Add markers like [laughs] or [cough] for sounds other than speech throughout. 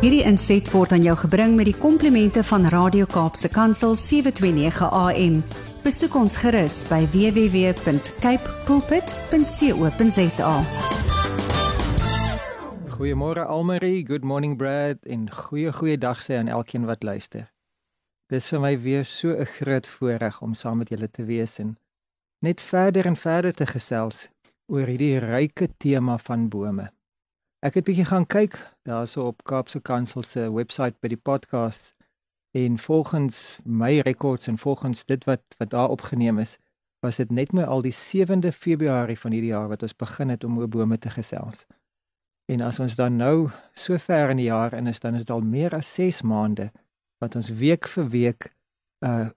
Hierdie inset word aan jou gebring met die komplimente van Radio Kaapse Kansel 729 AM. Besoek ons gerus by www.cape pulpit.co.za. Goeiemôre Almarie, good morning Brad en goeie goeie dag sê aan elkeen wat luister. Dis vir my weer so 'n groot voorreg om saam met julle te wees en net verder en verder te gesels oor hierdie ryke tema van bome. Ek het bietjie gaan kyk daarso op Kaapse Kansel se webwerf by die podcast en volgens my rekords en volgens dit wat wat daar opgeneem is, was dit net my al die 7de Februarie van hierdie jaar wat ons begin het om oor bome te gesels. En as ons dan nou so ver in die jaar in is, dan is dit al meer as 6 maande wat ons week vir week uh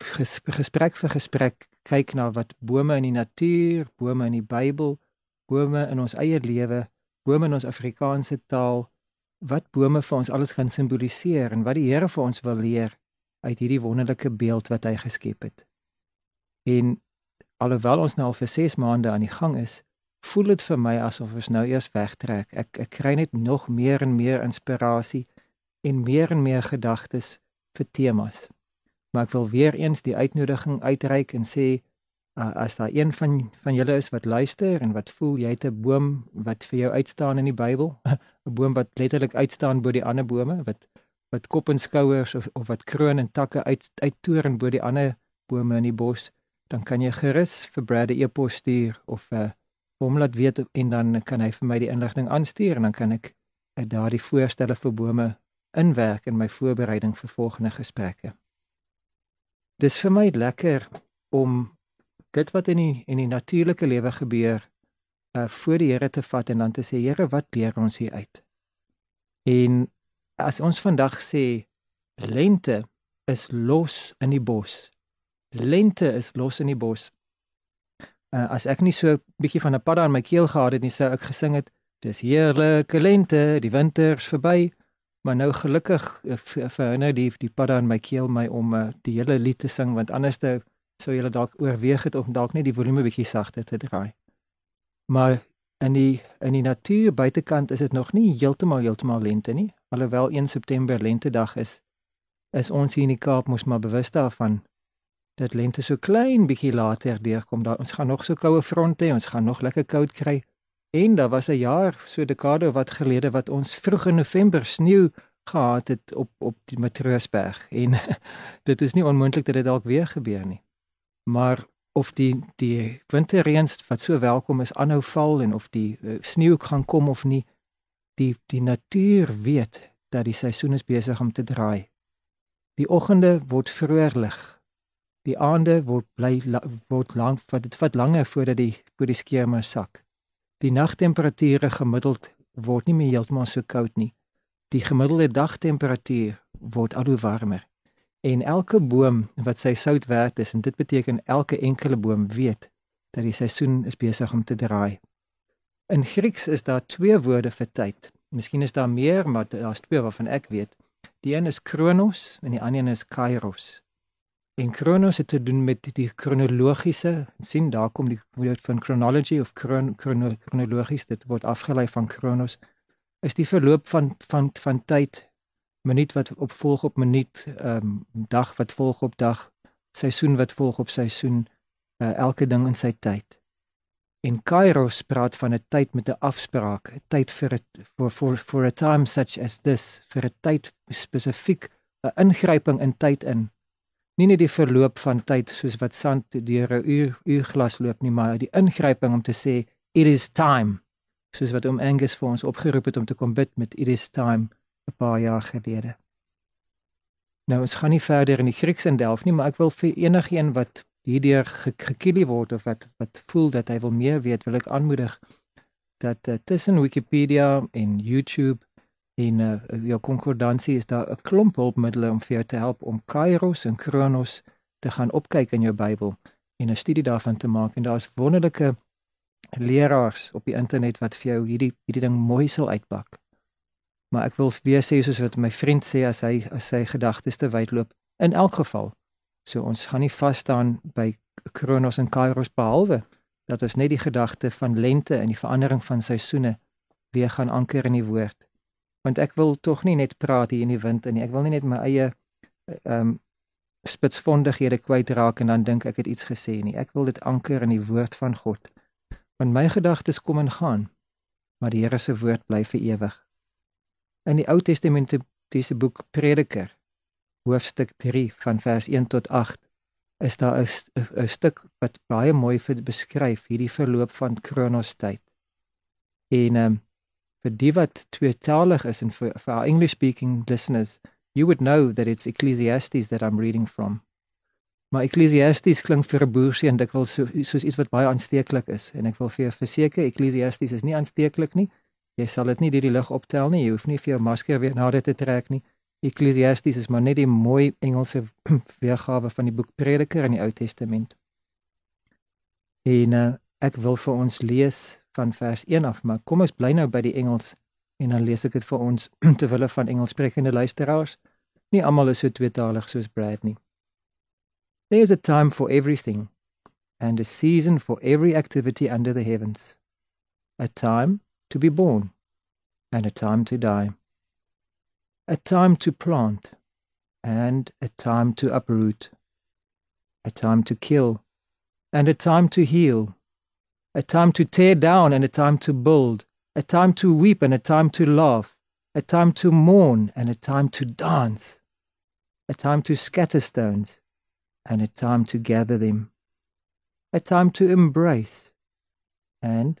gesprek vir gesprek kyk na wat bome in die natuur, bome in die Bybel, bome in ons eie lewe, bome in ons Afrikaanse taal, wat bome vir ons alles gaan simboliseer en wat die Here vir ons wil leer uit hierdie wonderlike beeld wat hy geskep het. En alhoewel ons nou al vir 6 maande aan die gang is, voel dit vir my asof ons nou eers wegtrek. Ek ek kry net nog meer en meer inspirasie en meer en meer gedagtes vir temas. Maar ek wil weer eens die uitnodiging uitreik en sê uh, as daar een van van julle is wat luister en wat voel jy het 'n boom wat vir jou uitstaan in die Bybel, [laughs] 'n boom wat letterlik uitstaan bo die ander bome wat wat kop en skouers of of wat kroon en takke uit uittoren bo die ander bome in die bos, dan kan jy gerus vir Brad 'n e-pos stuur of uh, hom laat weet en dan kan hy vir my die inligting aanstuur en dan kan ek uh, daardie voorstelle vir bome inwerk in my voorbereiding vir volgende gesprekke. Dis vir my lekker om dit wat in die in die natuurlike lewe gebeur uh voor die Here te vat en dan te sê Here, wat leer ons hier uit? En as ons vandag sê lente is los in die bos. Lente is los in die bos. Uh as ek nie so 'n bietjie van 'n padda in my keel gehad het nie, sou ek gesing het dis heerlike lente, die winter's verby. Maar nou gelukkig eh, verhinder die die padda in my keel my om uh, die hele lied te sing want anders sou jy dalk oorweeg het om dalk net die volume bietjie sagter te draai. Maar in die in die natuur buitekant is dit nog nie heeltemal heeltemal lente nie. Alhoewel 1 September lentedag is, is ons hier in die Kaap mos maar bewus daarvan dat lente so klein bietjie later deurkom. Daar ons gaan nog so koue fronte, ons gaan nog lekker koud kry. En daar was 'n jaar so dekade wat gelede wat ons vroeg in November sneeu gehad het op op die Matroosberg en [laughs] dit is nie onmoontlik dat dit dalk weer gebeur nie. Maar of die die winterreëns wat so welkom is aanhou val en of die uh, sneeu gaan kom of nie, die die natuur weet dat die seisoen is besig om te draai. Die oggende word vroeër lig. Die aande word bly word lank wat dit vat langer voordat die voor die skerme sak. Die nagtemperature gemiddeld word nie meer heeltemal so koud nie. Die gemiddelde dagtemperatuur word al hoe warmer. En elke boom wat sy sout werd is en dit beteken elke enkele boom weet dat die seisoen is besig om te draai. In Grieks is daar twee woorde vir tyd. Miskien is daar meer, maar daar's twee waarvan ek weet. Die een is kronos en die ander een is kairos. En Kronos het te doen met die kronologiese, sien daar kom die woord van chronology of chron, chrono, chronologies, dit word afgelei van Kronos. Is die verloop van van van tyd, minuut wat opvolg op minuut, ehm um, dag wat volg op dag, seisoen wat volg op seisoen, uh, elke ding in sy tyd. En Kairos praat van 'n tyd met 'n afspraak, 'n tyd vir 'n for for for a time such as this, vir 'n tyd spesifiek 'n ingryping in tyd in nie net die verloop van tyd soos wat sand deur 'n uur uur glas loop nie, maar die ingryping om te sê it is time. Soos wat om Angus vir ons opgeroep het om te kom bid met it is time 'n paar jaar gelede. Nou ons gaan nie verder in die Grieks in delf nie, maar ek wil vir enigiemand wat hierdeur gekielie word of wat wat voel dat hy wil meer weet, wil ek aanmoedig dat uh, tussen Wikipedia en YouTube En uh, jou konkordansie is daar 'n klomp hulpmiddels om vir jou te help om Kairos en Kronos te gaan opkyk in jou Bybel en 'n studie daarvan te maak en daar's wonderlike leraars op die internet wat vir jou hierdie hierdie ding mooi sal uitpak. Maar ek wil weer sê soos wat my vriend sê as hy as sy gedagtes te wyd loop, in elk geval. So ons gaan nie vas staan by Kronos en Kairos behalwe dat ons net die gedagte van lente en die verandering van seisoene weer gaan anker in die woord Want ek wil tog nie net praat hier in die wind nie. Ek wil nie net my eie ehm um, spitsvondighede kwytraak en dan dink ek het iets gesê nie. Ek wil dit anker in die woord van God. Want my gedagtes kom en gaan, maar die Here se woord bly vir ewig. In die Ou Testamentiese boek Prediker, hoofstuk 3 van vers 1 tot 8, is daar 'n stuk wat baie mooi vir beskryf hierdie verloop van Kronos tyd. En ehm um, vir die wat tweetalig is en vir vir our English speaking listeners you would know that it's Ecclesiastes that I'm reading from. Maar Ecclesiastes klink vir 'n boerseun dikwels so soos iets wat baie aansteeklik is en ek wil vir jou verseker Ecclesiastes is nie aansteeklik nie. Jy sal dit nie deur die lug optel nie. Jy hoef nie vir jou masker weer nader te trek nie. Ecclesiastes is maar net die mooi Engelse [clears throat] weergawe van die boek Prediker in die Ou Testament. En uh, ek wil vir ons lees van vers 1 af, maar kom ons bly nou by die Engels en dan lees ek dit vir ons [clears throat] te wille van Engelssprekende luisteraars. Nie almal is so tweetalig soos Brad nie. There's a time for everything and a season for every activity under the heavens. A time to be born and a time to die. A time to plant and a time to uproot. A time to kill and a time to heal. A time to tear down and a time to build a time to weep and a time to laugh, a time to mourn and a time to dance, a time to scatter stones and a time to gather them, a time to embrace and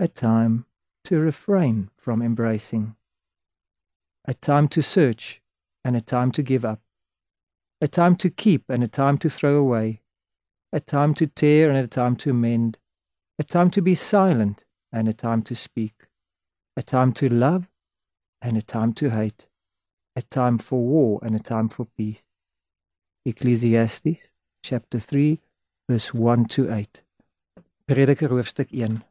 a time to refrain from embracing, a time to search and a time to give up, a time to keep and a time to throw away, a time to tear and a time to mend, a time to be silent and a time to speak, a time to love and a time to hate, a time for war and a time for peace. Ecclesiastes chapter 3 verse 1 to 8. Prediker hoofstuk 1.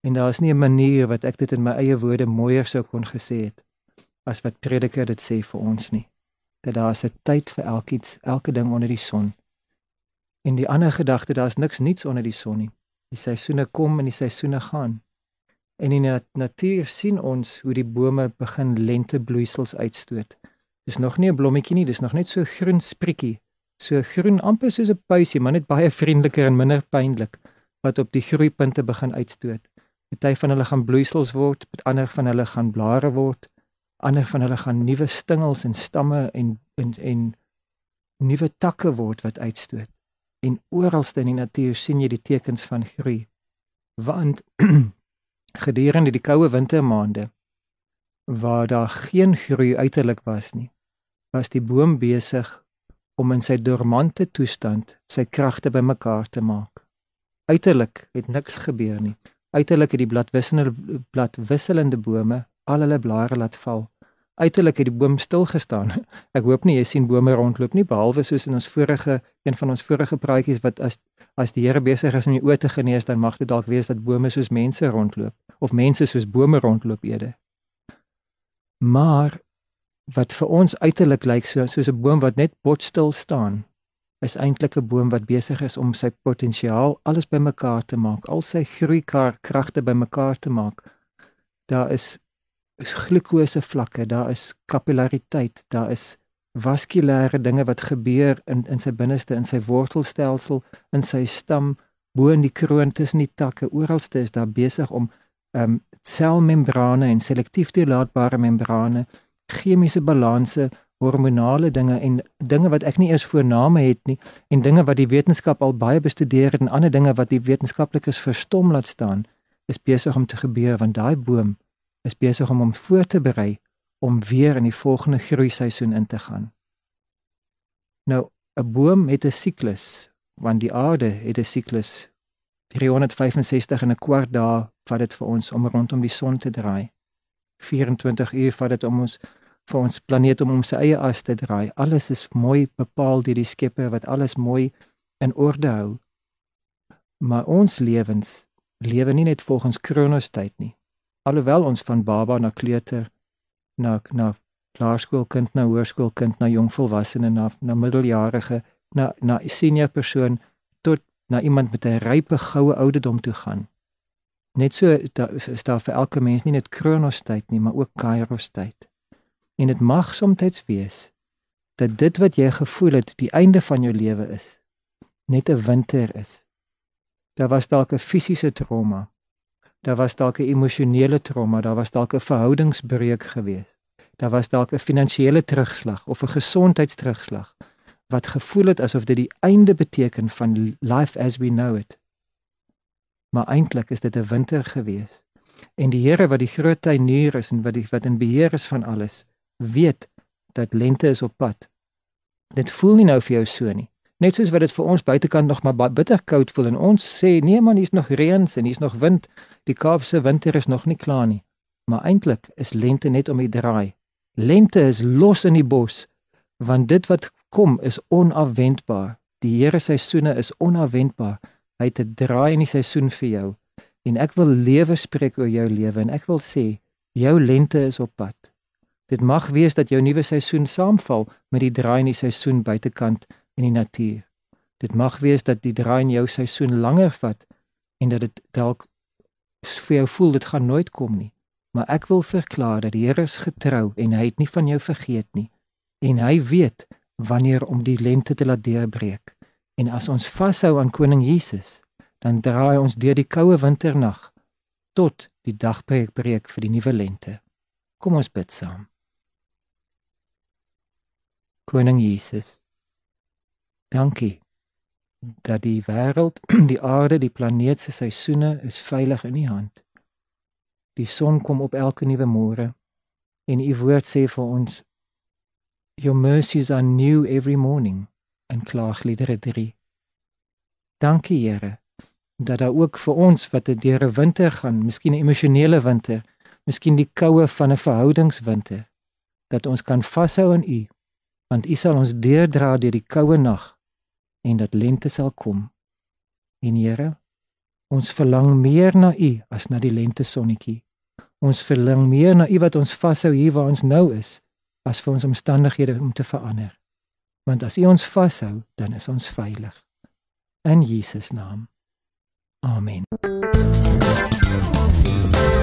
En daar is nie 'n manier wat ek dit in my eie woorde mooier sou kon gesê het as wat Prediker dit sê vir ons nie. Dat daar is 'n tyd vir elkiets, elke ding onder die son. En die ander gedagte, daar is niks niets onder die son nie. Die seisoene kom en die seisoene gaan. En in die natuur sien ons hoe die bome begin lentebloeisels uitstoot. Dis nog nie 'n blommetjie nie, dis nog net so groen sprietjie. So groen amper soos 'n puisie, maar net baie vriendeliker en minder pynlik wat op die groeipunte begin uitstoot. Party van hulle gaan bloeisels word, ander van hulle gaan blare word, ander van hulle gaan nuwe stingels en stamme en en en nuwe takke word wat uitstoot en oralste in die natuur sien jy die tekens van groei. Want [clears throat] gedurende die koue wintermaande waar daar geen groei uiterlik was nie, was die boom besig om in sy dormante toestand sy kragte bymekaar te maak. Uiterlik het niks gebeur nie. Uiterlik het die bladwisselende bladwisselende bome al hulle blare laat val uiterlik het die boom stil gestaan. [laughs] Ek hoop nie jy sien bome rondloop nie behalwe soos in ons vorige een van ons vorige praatjies wat as as die Here besig is om die oë te genees dan mag dit dalk wees dat bome soos mense rondloop of mense soos bome rondloop ede. Maar wat vir ons uiterlik lyk so soos 'n boom wat net botstil staan is eintlik 'n boom wat besig is om sy potensiaal alles bymekaar te maak, al sy groeikragte bymekaar te maak. Daar is glikose vlakke, daar is kapillariteit, daar is vaskulêre dinge wat gebeur in in sy binneste, in sy wortelstelsel, in sy stam, bo in die kroon tussen die takke, oralste is daar besig om ehm um, selmembrane en selektief toelaatbare membrane, chemiese balanse, hormonale dinge en dinge wat ek nie eers voorname het nie en dinge wat die wetenskap al baie bestudeer het en ander dinge wat die wetenskaplikes verstom laat staan, is besig om te gebeur want daai boom is besig om hom voor te berei om weer in die volgende groeiseisoen in te gaan. Nou, 'n boom het 'n siklus, want die aarde het 'n siklus. 365 en 'n kwart dae vat dit vir ons om rondom die son te draai. 24 uur vat dit om ons vir ons planeet om om sy eie as te draai. Alles is mooi bepaal deur die Skepper wat alles mooi in orde hou. Maar ons lewens lewe nie net volgens Kronos tyd nie alhoewel ons van baba na kleuter na na laerskoolkind na hoërskoolkind na jongvolwassene na na middeljarige na na senior persoon tot na iemand met 'n rype goue ouderdom toe gaan Net so daar is daar vir elke mens nie net Kronos tyd nie, maar ook Kairos tyd. En dit mag soms wees dat dit wat jy gevoel het die einde van jou lewe is, net 'n winter is. Daar was dalk 'n fisiese trauma. Daar was dalk 'n emosionele trauma, daar was dalk 'n verhoudingsbreuk geweest. Daar was dalk 'n finansiële terugslag of 'n gesondheidsterugslag wat gevoel het asof dit die einde beteken van life as we know it. Maar eintlik is dit 'n winter geweest. En die Here wat die groot tuinier is en wat die wat in beheer is van alles, weet dat lente is op pad. Dit voel nie nou vir jou so nie. Net soos wat dit vir ons buitekant nog maar bitter koud voel en ons sê nee man, hier's nog reën en hier's nog wind. Die Kaapse winter is nog nie klaar nie. Maar eintlik is lente net om die draai. Lente is los in die bos want dit wat kom is onafwendbaar. Die Here se seisoene is onafwendbaar. Hy het 'n draai in die seisoen vir jou. En ek wil lewe spreek oor jou lewe en ek wil sê jou lente is op pad. Dit mag wees dat jou nuwe seisoen saamval met die draai in die seisoen buitekant in die natuur. Dit mag wees dat die draai in jou seisoen langer vat en dat dit dalk vir jou voel dit gaan nooit kom nie. Maar ek wil verklaar dat die Here is getrou en hy het nie van jou vergeet nie. En hy weet wanneer om die lente te laat deurbreek. En as ons vashou aan koning Jesus, dan draai ons deur die koue winternag tot die dagbreek breek vir die nuwe lente. Kom ons bid saam. Koning Jesus. Dankie dat die wêreld, [clears throat] die aarde, die planeet se seisoene is veilig in U hand. Die son kom op elke nuwe môre en U woord sê vir ons Your mercies are new every morning in Klaagliedere 3. Dankie Here dat daar ook vir ons wat 'n winter gaan, miskien 'n emosionele winter, miskien die koue van 'n verhoudingswinter, dat ons kan vashou aan U, want U sal ons deurdra deur die koue nag en dat lente sal kom. En Here, ons verlang meer na U as na die lente sonnetjie. Ons verlang meer na U wat ons vashou hier waar ons nou is as vir ons omstandighede om te verander. Want as U ons vashou, dan is ons veilig. In Jesus naam. Amen.